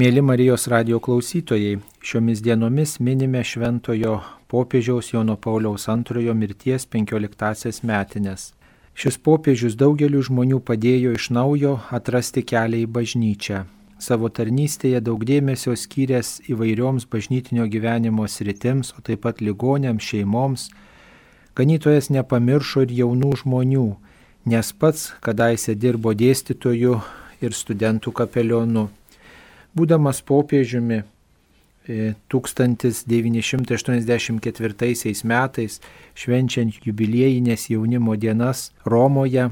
Mėly Marijos radio klausytojai, šiomis dienomis minime šventojo popiežiaus Jono Pauliaus antrojo mirties 15-asias metinės. Šis popiežius daugeliu žmonių padėjo iš naujo atrasti kelią į bažnyčią. Savo tarnystėje daug dėmesio skyręs įvairioms bažnytinio gyvenimo sritims, o taip pat ligonėms, šeimoms, ganytojas nepamiršo ir jaunų žmonių, nes pats kadaise dirbo dėstytoju ir studentų kapelionu būdamas popiežiumi 1984 e, metais, švenčiant jubiliejinės jaunimo dienas Romoje,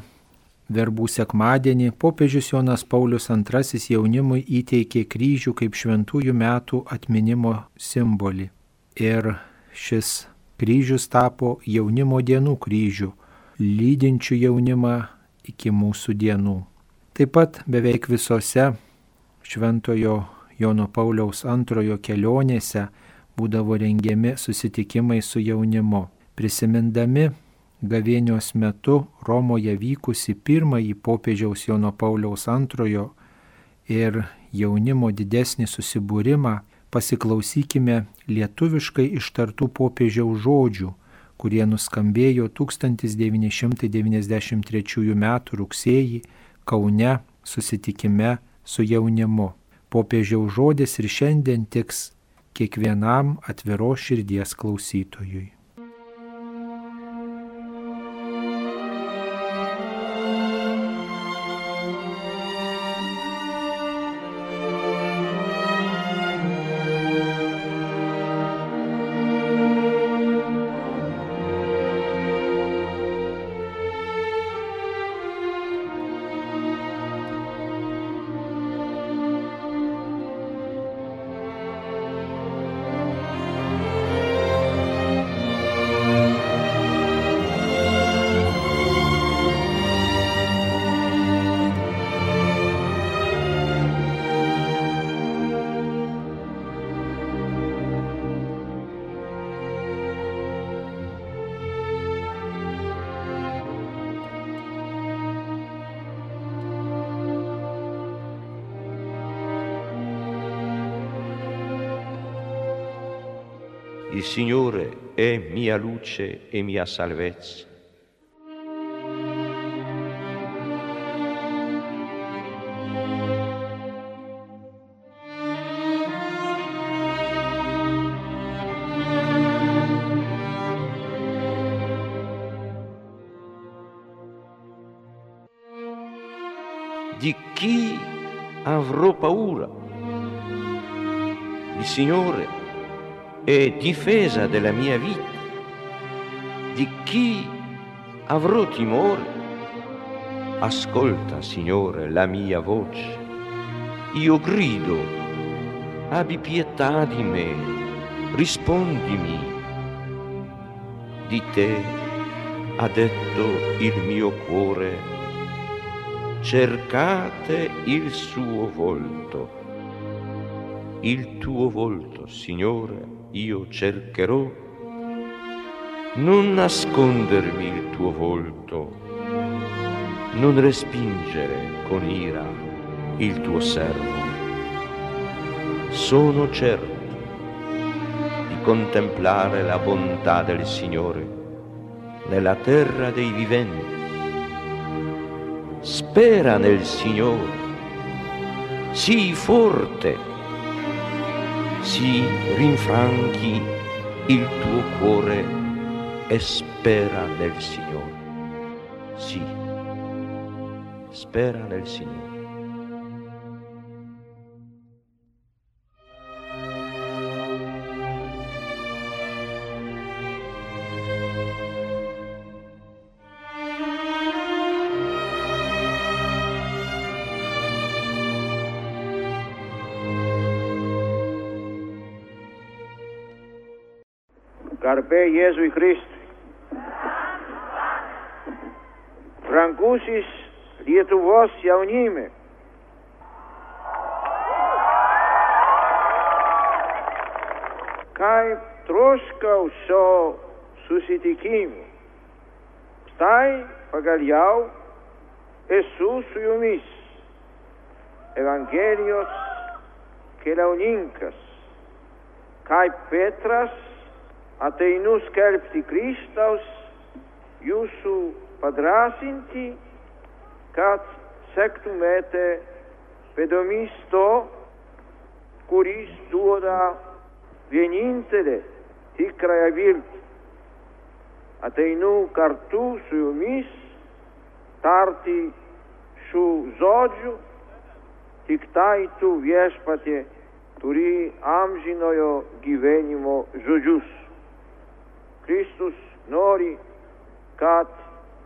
verbų sekmadienį, popiežius Jonas Paulius II jaunimui įteikė kryžių kaip šventųjų metų atminimo simbolį. Ir šis kryžius tapo jaunimo dienų kryžių, lydinčių jaunimą iki mūsų dienų. Taip pat beveik visose šventojo Jono Pauliaus antrojo kelionėse būdavo rengiami susitikimai su jaunimu. Prisimindami gavėnios metu Romoje vykusi pirmąjį popiežiaus Jono Pauliaus antrojo ir jaunimo didesnį susibūrimą, pasiklausykime lietuviškai ištartų popiežiaus žodžių, kurie nuskambėjo 1993 m. rugsėjį Kaune susitikime su jaunimu. Popiežiaus žodis ir šiandien tiks kiekvienam atviros širdies klausytojui. Il Signore è mia luce e mia salvezza. Di chi avrò paura? Il Signore e difesa della mia vita. Di chi avrò timore? Ascolta, Signore, la mia voce. Io grido, abbi pietà di me, rispondimi. Di te ha detto il mio cuore, cercate il suo volto. Il tuo volto, Signore, io cercherò, non nascondermi il tuo volto, non respingere con ira il tuo servo. Sono certo di contemplare la bontà del Signore nella terra dei viventi. Spera nel Signore, sii forte si rinfranchi il tuo cuore e spera nel Signore. Sì, spera nel Signore. Garbė Jėzui Kristui. Brangusis Lietuvos jaunime. Kaip troškau šio susitikimo. Štai pagaliau esu su jumis. Evangelijos keliauninkas, kaip Petras ateinu skelbti Kristaus, jūsų padrasinti, kad sektumėte pėdomis to, kuris duoda vienintelę tikrąją viltį. Ateinu kartu su jumis tarti šių žodžių, tik tai tu viešpatė turi amžinojo gyvenimo žodžius. Kristus nori, kad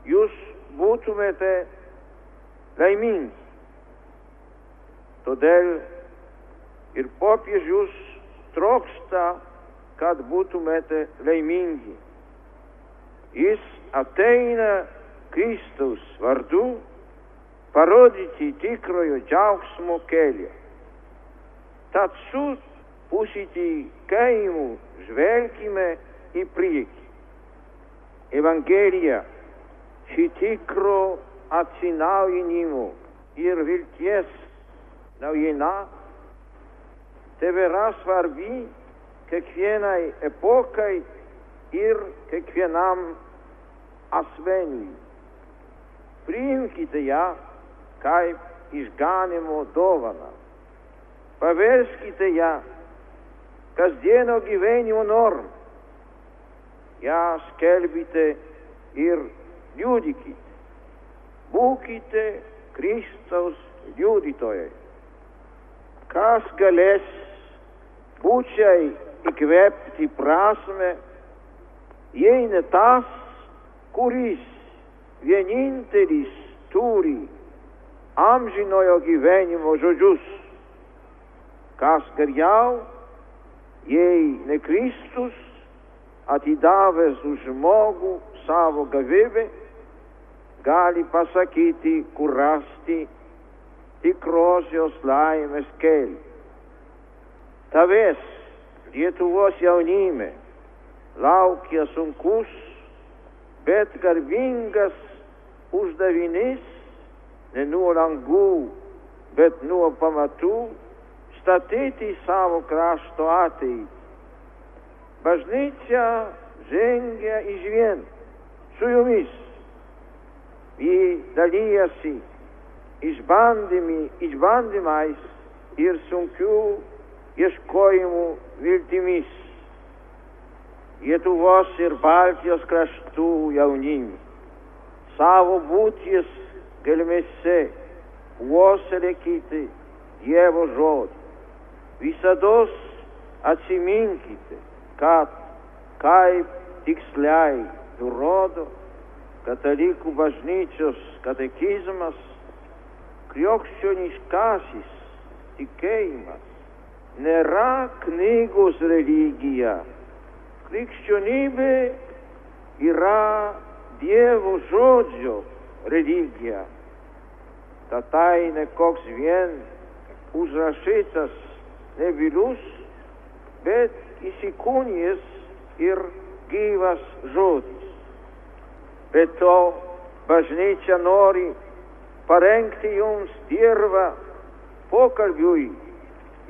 jūs būtumėte laimingi. Todėl ir popiežius trokšta, kad būtumėte laimingi. Jis ateina Kristaus vardu parodyti tikrojo džiaugsmo kelią. Tad su pasitikėjimu žvelgime į priekį. Evangelija šį tikro atsinaujinimo ir vilties naujiena tebėra svarbi kiekvienai epokai ir kiekvienam asmeniui. Priimkite ją kaip išganimo dovaną. Paverskite ją kasdieno gyvenimo normą. Ja skelbite ir liudykite. Būkite Kristaus liudytojai. Kas galės būčiai įkvėpti prasme, jei ne tas, kuris vienintelis turi amžinojo gyvenimo žodžius. Kas geriau, jei ne Kristus, atidavęs už žmogų savo gyvybę, gali pasakyti, kur rasti tikrosios laimės kelią. Tavęs Lietuvos jaunime laukia sunkus, bet garbingas uždavinys, ne nuo langų, bet nuo pamatų, statyti savo krašto ateitį. Bažnyčia žengia iš vien su jumis. Ji dalyjasi išbandymais ir sunkių ieškojimų viltimis. Lietuvos ir Baltijos kraštų jaunimui savo būties gelmėse puoselėkite Dievo žodį. Visados atsiminkite, kad kaip tiksliai nurodo katalikų bažnyčios katekizmas, krikščioniškasis tikėjimas nėra knygos religija. Krikščionybė yra Dievo žodžio religija. Tad tai ne koks vien užrašytas nevilus, bet įsikūnijęs ir gyvas žodis. Be to, bažnyčia nori parengti jums dirbą pokalbiui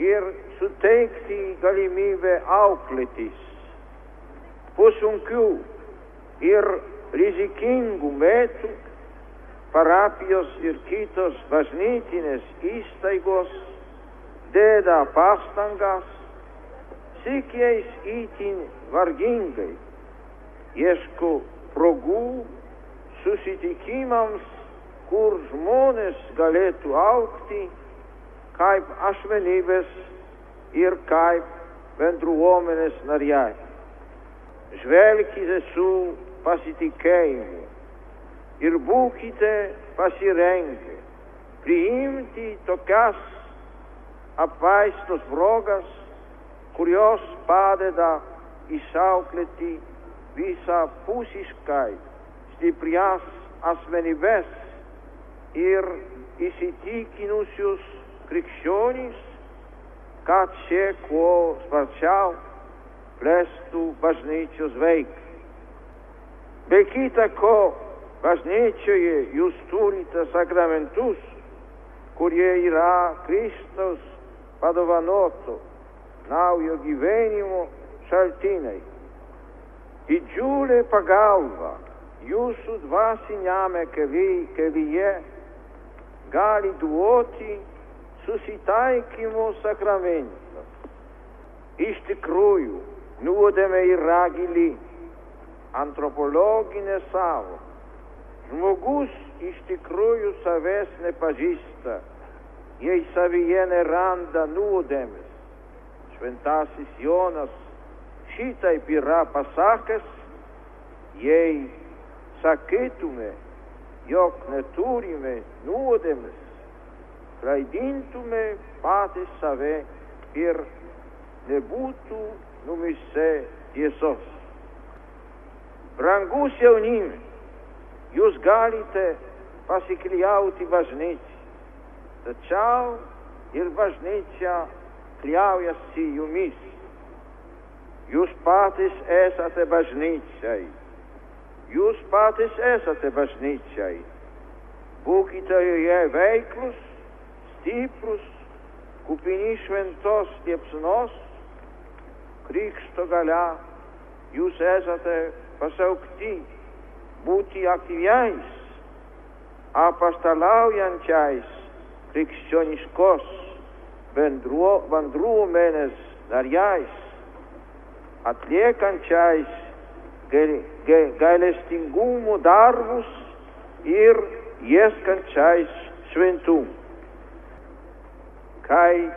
ir suteikti galimybę auklėtis. Po sunkių ir rizikingų metų parapijos ir kitos bažnytinės įstaigos deda pastangas, sikiais įtin vargingai, ieško progų susitikimams, kur žmonės galėtų aukti kaip asmenybės ir kaip bendruomenės nariai. Žvelkite su pasitikėjimu ir būkite pasirengę priimti tokias apvaistos progas, kurios padeda išauklėti visą pusiškai stiprias asmenybės ir įsitikinusius krikščionys, kad šie kuo sparčiau plėstų bažnyčios veiklą. Be kita ko, bažnyčioje jūs turite sakramentus, kurie yra Kristaus padovanoto naujo gyvenimo šaltiniai. Didžiulė pagalba jūsų dvasiniame kelyje gali duoti susitaikymo sakramentą. Iš tikrųjų, nuodėmė yra gili, antropologinė savo. Žmogus iš tikrųjų savęs nepažįsta, jei savyje neranda nuodėmės. Šventasis Jonas šitaip yra pasakęs, jei sakytume, jog neturime nuodėmės, klaidintume patys save ir nebūtų numise tiesos. Brangus jaunimai, jūs galite pasikliauti bažnyčiai, tačiau ir bažnyčia kliaujasi jumis. Jūs patys esate bažnyčiai. Jūs patys esate bažnyčiai. Būkite joje veiklus, stiprus, kupini šventos liepsnos, krikšto gale jūs esate pasaukti būti aktyviais, apastalaujančiais krikščioniškos bendruomenės nariais, atliekančiais gailestingumo darbus ir ieškančiais šventumų. Kai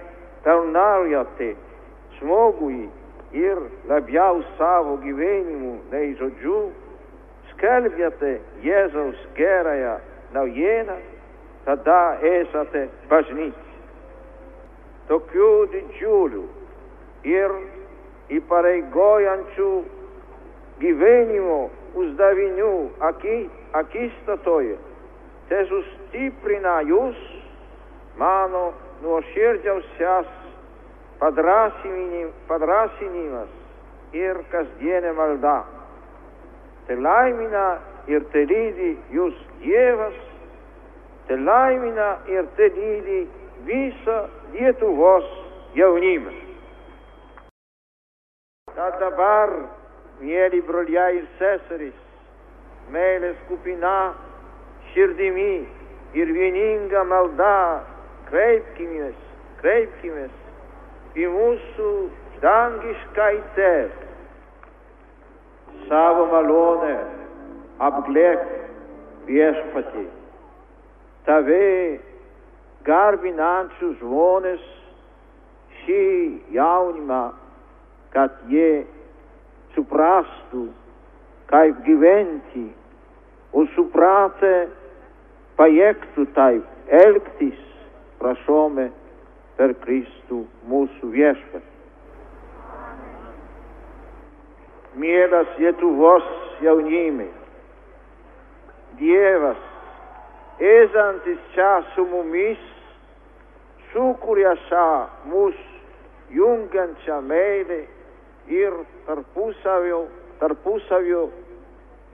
tarnaujate žmogui ir labiau savo gyvenimu nei žodžiu, skelbėte Jėzaus gerąją naujieną, tada esate bažnyčia. Tokių didžiulių ir įpareigojančių gyvenimo uždavinių aki, akistatoje te sustiprina jūs mano nuoširdžiausias padrasinimas ir kasdienė malda. Te laimina ir te lydi jūs Dievas, te laimina ir te lydi visą Lietuvos jaunimą. Tad dabar, mėly broliai ir seserys, meilės kupina širdimi ir vieninga malda, kreipkimės, kreipkimės į mūsų dangišką tėvą. Savo malonę apglėk viešpatį. Tave garvinančius žmonės šį jaunimą, kad jie suprastų, kaip gyventi, o supratę pajėgtų taip elgtis, prašome per Kristų mūsų viešpatį. Mielas Lietuvos jaunimai, Dievas, esantis čia su mumis, sukuria šią mūsų jungiančią meilę ir tarpusavio, tarpusavio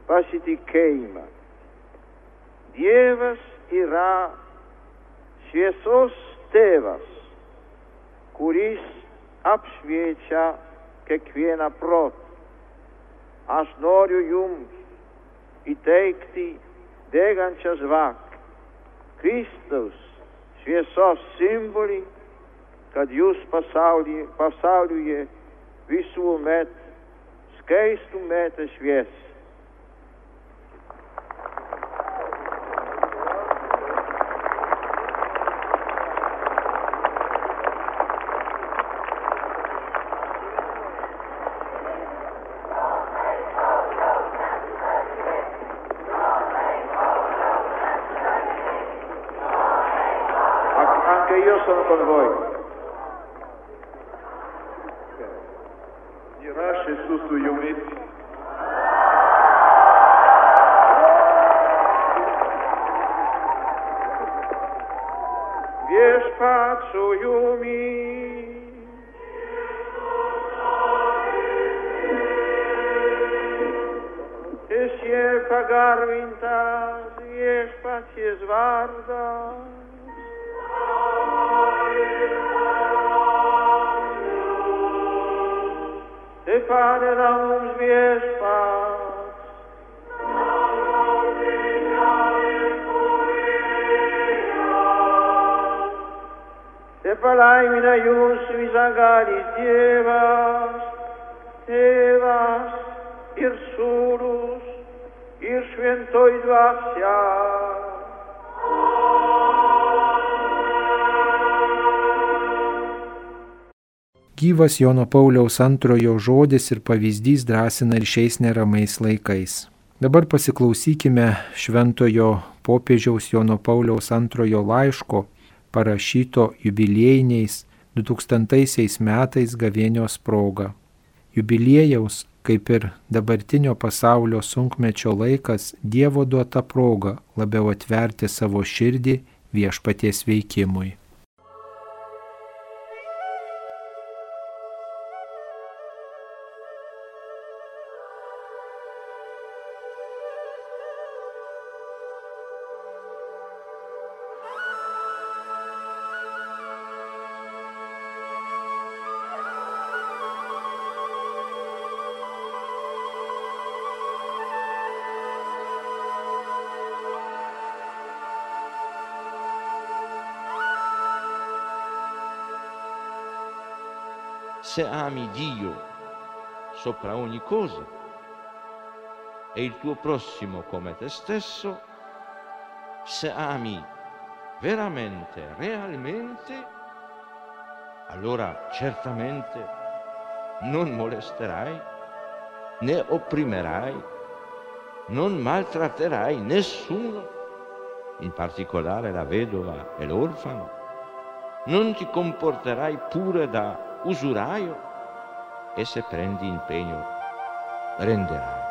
pasitikėjimą. Dievas yra šviesos tėvas, kuris apšviečia kiekvieną protą. Aš noriu jums įteikti degančią žvakę, Kristaus šviesos simbolį, kad jūs pasaulyje, pasaulyje visuomet skaistumėte šviesą. Yra Gesù su jumis. Viešpat su jumis. Esie pagarvintas viešpaties vardas. pane nam zmiesz Pan. Separai mina Iusu izangaris Dievas, Dievas, ir surus, ir świętoj dwas Gyvas Jono Pauliaus antrojo žodis ir pavyzdys drąsina ir šiais neramais laikais. Dabar pasiklausykime šventojo popiežiaus Jono Pauliaus antrojo laiško parašyto jubiliejiniais 2000 metais gavėnios proga. Jubiliejaus, kaip ir dabartinio pasaulio sunkmečio laikas, Dievo duota proga labiau atverti savo širdį viešpaties veikimui. Sopra ogni cosa. E il tuo prossimo come te stesso, se ami veramente, realmente, allora certamente non molesterai, né opprimerai, non maltratterai nessuno, in particolare la vedova e l'orfano, non ti comporterai pure da usuraio e se prendi impegno renderai.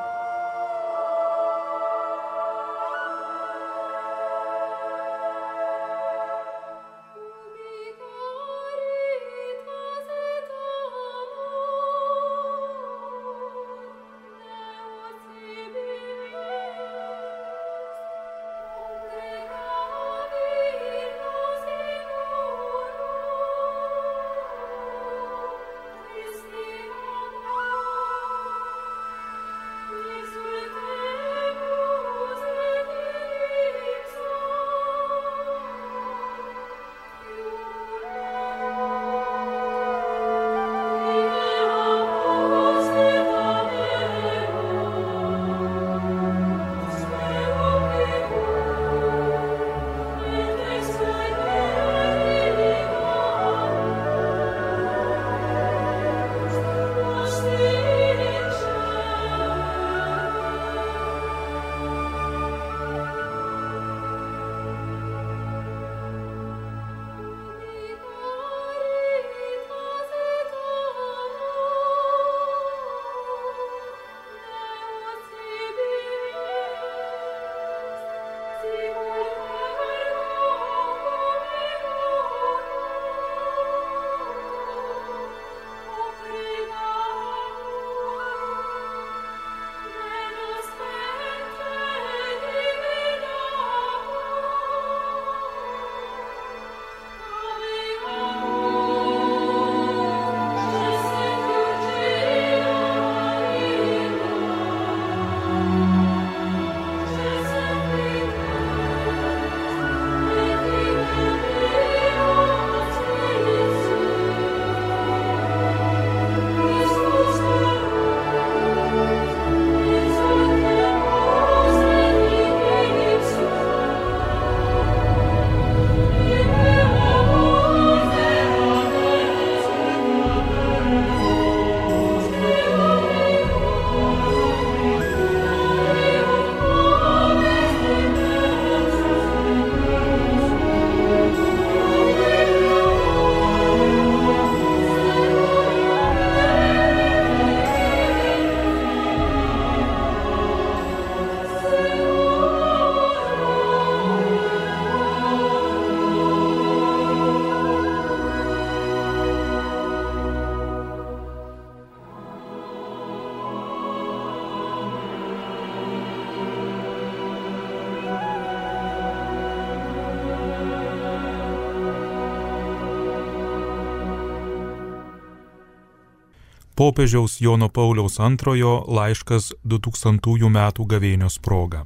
Popiežiaus Jono Pauliaus antrojo laiškas 2000 metų gavėnios proga.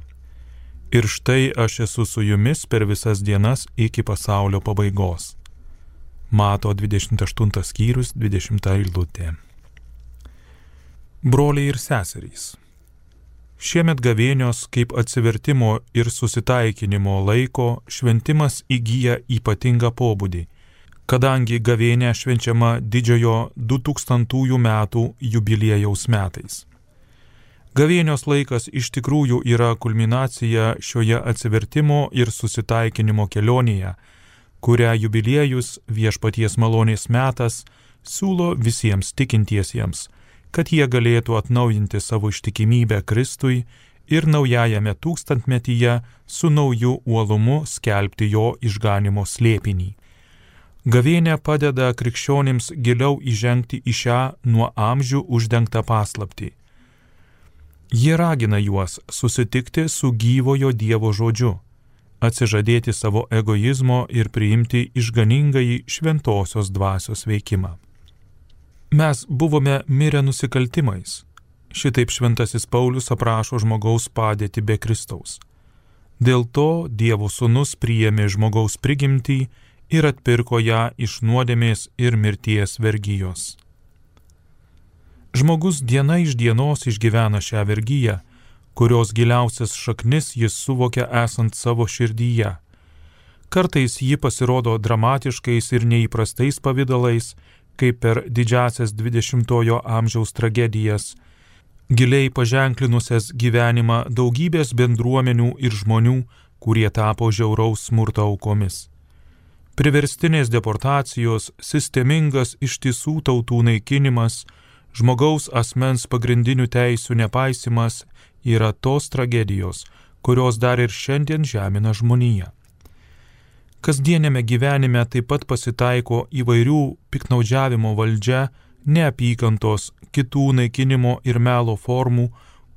Ir štai aš esu su jumis per visas dienas iki pasaulio pabaigos. Mato 28 skyrius 20 eilutė. Broliai ir seserys. Šiemet gavėnios kaip atsivertimo ir susitaikinimo laiko šventimas įgyja ypatingą pobūdį kadangi gavėnė švenčiama didžiojo 2000 metų jubiliejaus metais. Gavėnios laikas iš tikrųjų yra kulminacija šioje atsivertimo ir susitaikinimo kelionėje, kurią jubiliejus viešpaties malonės metas siūlo visiems tikintiesiems, kad jie galėtų atnaujinti savo ištikimybę Kristui ir naujajame tūkstantmetyje su nauju uolumu skelbti jo išganimo slėpinį. Gavėnė padeda krikščionims giliau įžengti į šią nuo amžių uždengtą paslaptį. Jie ragina juos susitikti su gyvojo Dievo žodžiu, atsižadėti savo egoizmo ir priimti išganingai šventosios dvasios veikimą. Mes buvome mirę nusikaltimais. Šitaip šventasis Paulius aprašo žmogaus padėtį be Kristaus. Dėl to Dievo sūnus priėmė žmogaus prigimtį ir atpirko ją iš nuodėmės ir mirties vergyjos. Žmogus diena iš dienos išgyvena šią vergyją, kurios giliausias šaknis jis suvokia esant savo širdyje. Kartais ji pasirodo dramatiškais ir neįprastais pavydalais, kaip per didžiasias 20-ojo amžiaus tragedijas, giliai paženklinusias gyvenimą daugybės bendruomenių ir žmonių, kurie tapo žiauraus smurto aukomis priverstinės deportacijos, sistemingas ištisų tautų naikinimas, žmogaus asmens pagrindinių teisių nepaisimas yra tos tragedijos, kurios dar ir šiandien žemina žmoniją. Kasdienėme gyvenime taip pat pasitaiko įvairių piknaudžiavimo valdžia, neapykantos, kitų naikinimo ir melo formų,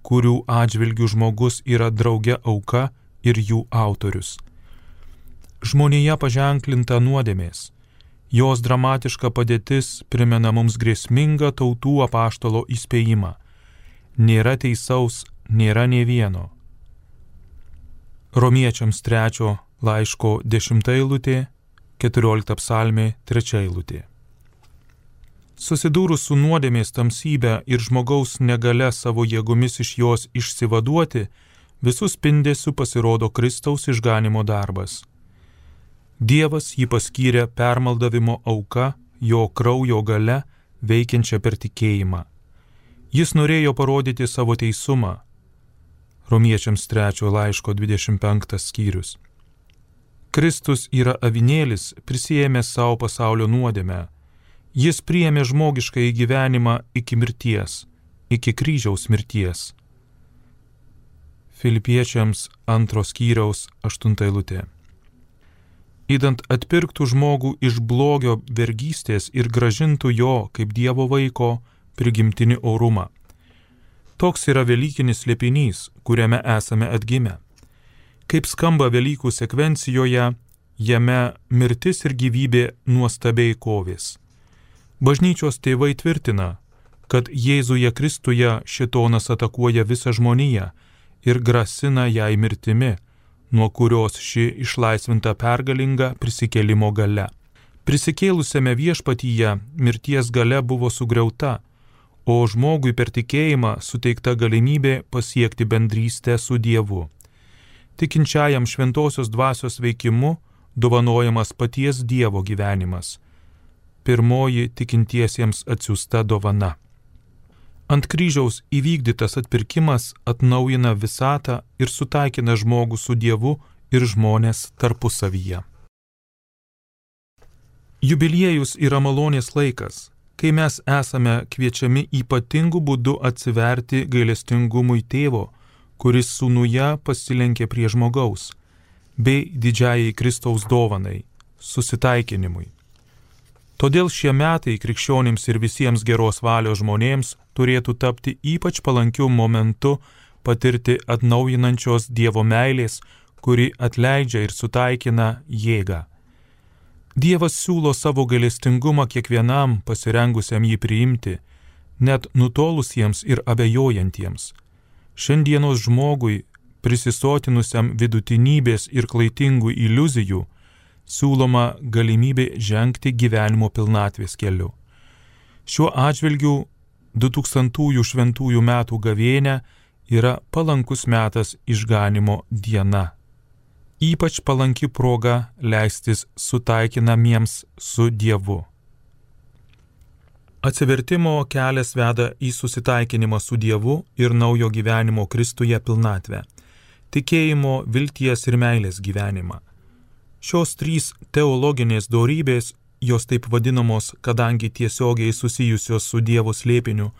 kurių atžvilgių žmogus yra drauge auka ir jų autorius žmonėje paženklinta nuodėmės. Jos dramatiška padėtis primena mums grėsmingą tautų apaštalo įspėjimą. Nėra teisaus, nėra ne vieno. Romiečiams trečio laiško dešimta eilutė, keturiolikta psalmė trečia eilutė. Susidūrus su nuodėmės tamsybė ir žmogaus negale savo jėgomis iš jos išsivaduoti, visus spindėsiu pasirodo Kristaus išganimo darbas. Dievas jį paskyrė permaldavimo auka, jo kraujo gale, veikiančia per tikėjimą. Jis norėjo parodyti savo teisumą. Romiečiams trečio laiško 25 skyrius. Kristus yra avinėlis, prisėmė savo pasaulio nuodėmę. Jis priėmė žmogišką į gyvenimą iki mirties, iki kryžiaus mirties. Filipiečiams antros skyriaus aštunta eilutė įdant atpirktų žmogų iš blogio vergystės ir gražintų jo kaip Dievo vaiko prigimtinį orumą. Toks yra Velykinis slėpinys, kuriame esame atgimę. Kaip skamba Velykų sekvencijoje, jame mirtis ir gyvybė nuostabiai kovės. Bažnyčios tėvai tvirtina, kad Jėzuje Kristuje šitonas atakuoja visą žmoniją ir grasina jai mirtimi nuo kurios ši išlaisvinta pergalinga prisikėlimo gale. Prisikėlusiame viešpatyje mirties gale buvo sugriauta, o žmogui per tikėjimą suteikta galimybė pasiekti bendrystę su Dievu. Tikinčiajam šventosios dvasios veikimu dovanojamas paties Dievo gyvenimas. Pirmoji tikintiesiems atsiųsta dovana. Ant kryžiaus įvykdytas atpirkimas atnaujina visatą ir sutaikina žmogų su Dievu ir žmonės tarpusavyje. Jubiliejus yra malonės laikas, kai mes esame kviečiami ypatingų būdų atsiverti gailestingumui tėvo, kuris sūnuje pasilenkė prie žmogaus, bei didžiajai Kristaus dovanai - susitaikinimui. Todėl šie metai krikščionims ir visiems geros valios žmonėms turėtų tapti ypač palankiu momentu patirti atnaujinančios Dievo meilės, kuri atleidžia ir sutaikina jėgą. Dievas siūlo savo gailestingumą kiekvienam pasirengusiam jį priimti, net nutolusiems ir abejojantiems. Šiandienos žmogui, prisisotinusiam vidutinybės ir klaidingų iliuzijų, siūloma galimybė žengti gyvenimo pilnatvės keliu. Šiuo atžvilgiu 2000 šventųjų metų gavėnė yra palankus metas išganimo diena. Ypač palanki proga leistis sutaikinamiems su Dievu. Atsivertimo kelias veda į susitaikinimą su Dievu ir naujo gyvenimo Kristuje pilnatvę - tikėjimo, vilties ir meilės gyvenimą. Šios trys teologinės dorybės, jos taip vadinamos, kadangi tiesiogiai susijusios su Dievo slėpiniu,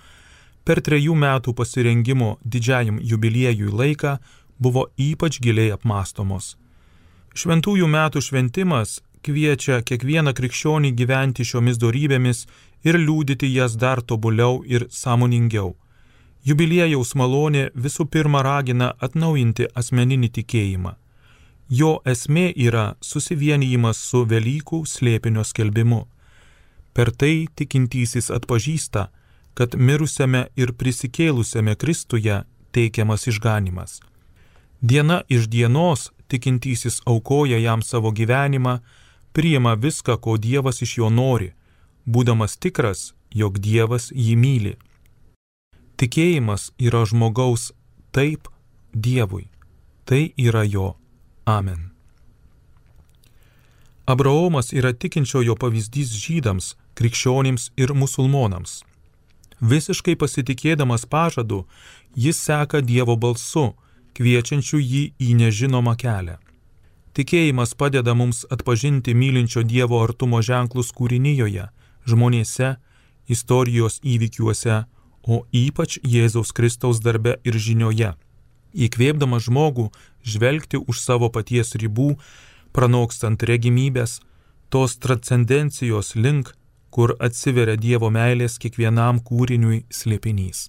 per trejų metų pasirengimo didžiajam jubiliejui laiką buvo ypač giliai apmastomos. Šventųjų metų šventimas kviečia kiekvieną krikščionį gyventi šiomis dorybėmis ir liūdyti jas dar tobuliau ir sąmoningiau. Jubiliejaus malonė visų pirma ragina atnaujinti asmeninį tikėjimą. Jo esmė yra susivienijimas su Velykų slėpinio skelbimu. Per tai tikintysis atpažįsta, kad mirusiame ir prisikėlusiame Kristuje teikiamas išganimas. Diena iš dienos tikintysis aukoja jam savo gyvenimą, priima viską, ko Dievas iš jo nori, būdamas tikras, jog Dievas jį myli. Tikėjimas yra žmogaus taip Dievui, tai yra jo Amen. Abraomas yra tikinčiojo pavyzdys žydams, krikščionims ir musulmonams. Visiškai pasitikėdamas pažadu, jis seka Dievo balsu, kviečiančiu jį į nežinomą kelią. Tikėjimas padeda mums atpažinti mylinčio Dievo artumo ženklus kūrinyjoje, žmonėse, istorijos įvykiuose, o ypač Jėzaus Kristaus darbe ir žinioje. Įkvėpdama žmogų žvelgti už savo paties ribų, pranokstant regimybės, tos transcendencijos link, kur atsiveria Dievo meilės kiekvienam kūriniui slėpinys.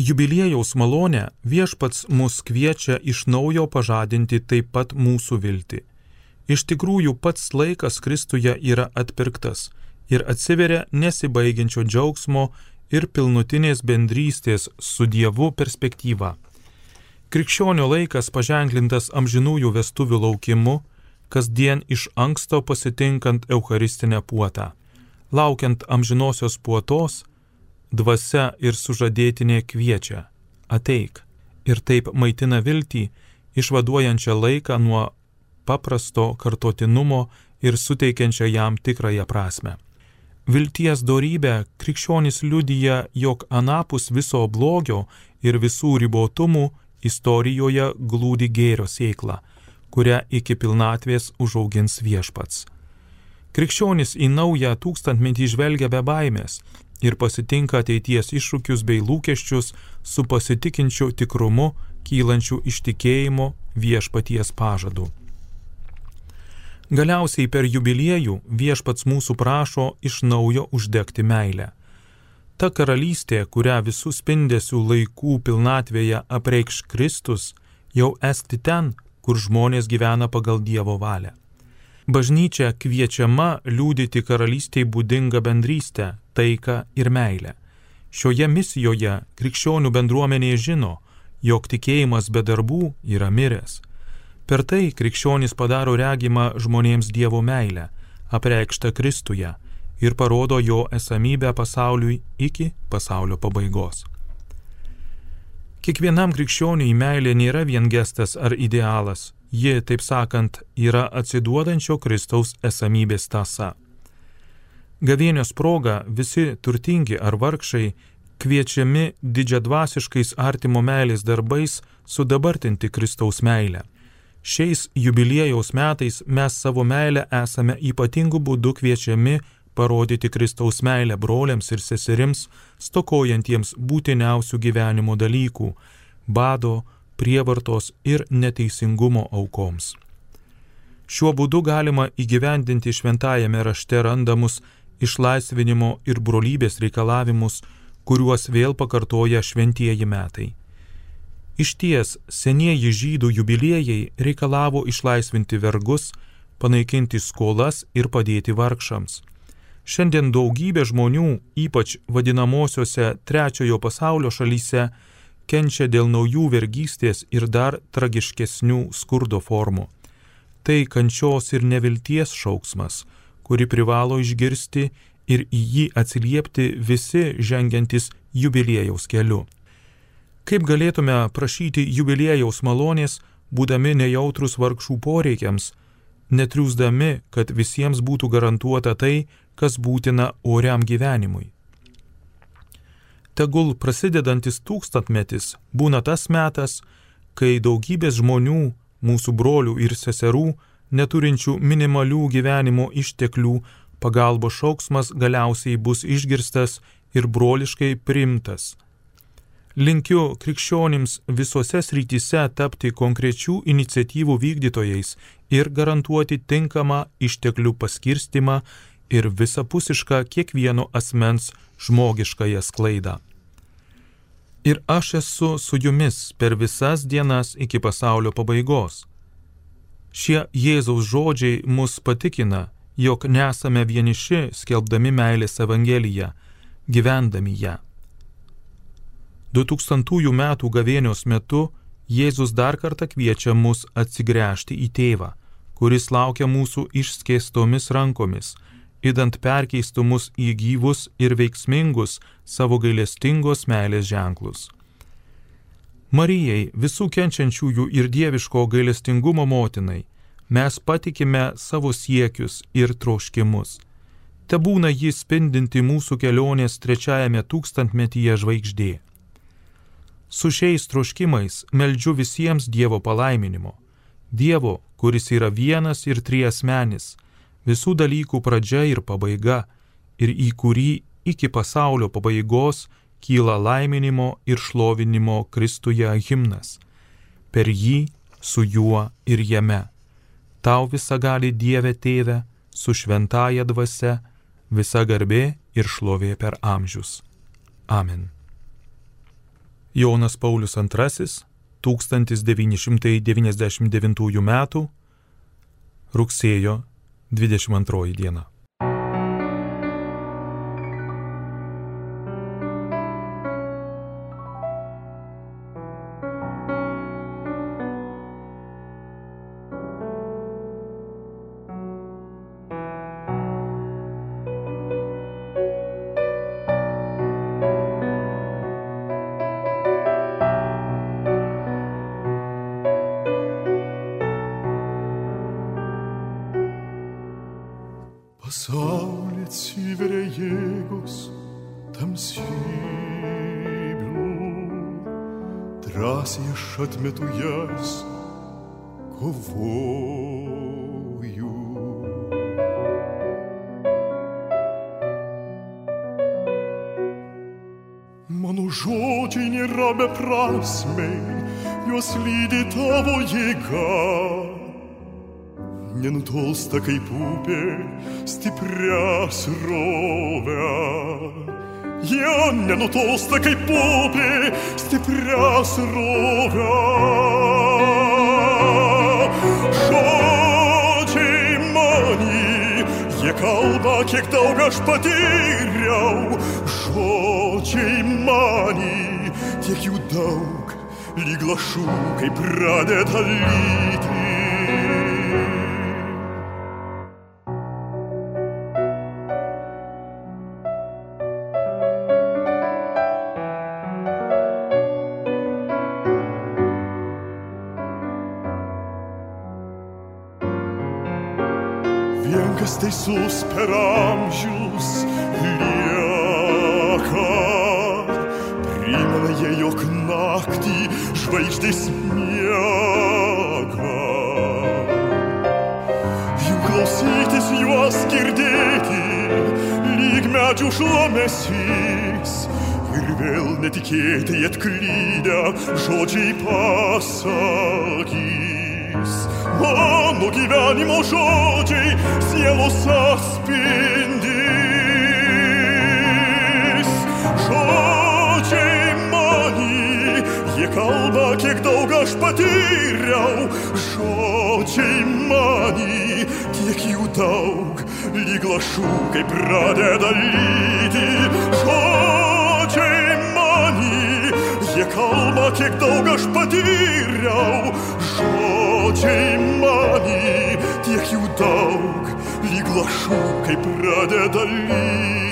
Jubiliejaus malonė viešpats mus kviečia iš naujo pažadinti taip pat mūsų viltį. Iš tikrųjų pats laikas Kristuje yra atpirktas ir atsiveria nesibaigiančio džiaugsmo ir pilnutinės bendrystės su Dievu perspektyva. Krikščionio laikas paženklintas amžinųjų vestuvių laukimu, kasdien iš anksto pasitinkant Eucharistinę puotą. Laukiant amžinosios puotos, dvasia ir sužadėtinė kviečia - ateik ir taip maitina viltį, išvaduojančią laiką nuo paprasto kartotinumo ir suteikiančią jam tikrąją prasme. Vilties dorybę krikščionis liudyja, jog anapus viso blogio ir visų ribotumų istorijoje glūdi gėrio sėkla, kurią iki pilnatvės užaugins viešpats. Krikščionis į naują tūkstantmetį žvelgia be baimės ir pasitinka ateities iššūkius bei lūkesčius su pasitikinčiu tikrumu, kylančiu iš tikėjimo viešpaties pažadu. Galiausiai per jubiliejų viešpats mūsų prašo iš naujo uždegti meilę. Ta karalystė, kurią visų spindesių laikų pilnatvėje apreikš Kristus, jau esti ten, kur žmonės gyvena pagal Dievo valią. Bažnyčia kviečiama liūdyti karalystiai būdingą bendrystę, taiką ir meilę. Šioje misijoje krikščionių bendruomenė žino, jog tikėjimas be darbų yra miręs Per tai krikščionys padaro regimą žmonėms Dievo meilę, apreikštą Kristuje ir parodo jo esamybę pasauliui iki pasaulio pabaigos. Kiekvienam krikščioniui meilė nėra vien gestas ar idealas, ji, taip sakant, yra atsiduodančio Kristaus esamybės tasa. Gavėnios proga visi turtingi ar vargšai kviečiami didžiadvasiškais artimo meilės darbais sudabartinti Kristaus meilę. Šiais jubiliejaus metais mes savo meilę esame ypatingu būdu kviečiami parodyti Kristaus meilę broliams ir seserims, stokojantiems būtiniausių gyvenimo dalykų - bado, prievartos ir neteisingumo aukoms. Šiuo būdu galima įgyvendinti šventajame rašte randamus išlaisvinimo ir brolybės reikalavimus, kuriuos vėl pakartoja šventieji metai. Iš ties, senieji žydų jubiliejai reikalavo išlaisvinti vergus, panaikinti skolas ir padėti vargšams. Šiandien daugybė žmonių, ypač vadinamosiose trečiojo pasaulio šalyse, kenčia dėl naujų vergystės ir dar tragiškesnių skurdo formų. Tai kančios ir nevilties šauksmas, kuri privalo išgirsti ir į jį atsiliepti visi žengiantis jubiliejaus keliu. Kaip galėtume prašyti jubiliejaus malonės, būdami nejautrus vargšų poreikiams, netriūsdami, kad visiems būtų garantuota tai, kas būtina oriam gyvenimui. Tegul prasidedantis tūkstantmetis būna tas metas, kai daugybės žmonių, mūsų brolių ir seserų, neturinčių minimalių gyvenimo išteklių, pagalbo šauksmas galiausiai bus išgirstas ir broliškai primtas. Linkiu krikščionims visose srityse tapti konkrečių iniciatyvų vykdytojais ir garantuoti tinkamą išteklių paskirstimą ir visapusišką kiekvieno asmens žmogiškąją sklaidą. Ir aš esu su jumis per visas dienas iki pasaulio pabaigos. Šie Jėzaus žodžiai mus patikina, jog nesame vieniši skelbdami meilės Evangeliją, gyvendami ją. 2000 metų gavėnios metu Jėzus dar kartą kviečia mus atsigręžti į tėvą, kuris laukia mūsų išskėstomis rankomis idant perkeistų mus į gyvus ir veiksmingus savo gailestingos meilės ženklus. Marijai, visų kenčiančiųjų ir dieviško gailestingumo motinai, mes patikime savo siekius ir troškimus. Te būna jis spindinti mūsų kelionės trečiajame tūkstantmetyje žvaigždė. Su šiais troškimais meldžiu visiems Dievo palaiminimo. Dievo, kuris yra vienas ir triesmenis, visų dalykų pradžia ir pabaiga, ir į kurį iki pasaulio pabaigos kyla laiminimo ir šlovinimo Kristuje himnas. Per jį, su juo ir jame. Tau visa gali Dieve tėve, su šventaja dvasia, visa garbė ir šlovė per amžius. Amen. Jonas Paulius II 1999 m. rugsėjo 22 diena. Nenutolsta kaip upė stipria srovė. Jie nenutolsta kaip upė stipria srovė. Žodžiai mani, jie kalba, kiek daug aš patyriau. Žodžiai mani, tiek jų daug, lyg lašų, kai pradeda lyti. Teisus per amžius lieka. Primena jie, jog naktį žvaigždės miega. Jų klausytis, juos girdėti, lyg medžių šlamesys. Ir vėl netikėtai atklydę žodžiai pasakys. Mano gyvenimo žodžiai sielos atspindys. Žodžiai mani, jie kalba kiek daug aš patyriau, žodžiai mani, tiek jų daug, lyg lašų, kaip pradeda lyti. Žodžiai mani, jie kalba, kiek daug aš patyriau, žodžiai mani, tiek jų daug, lyg lašų, kaip pradeda lyti.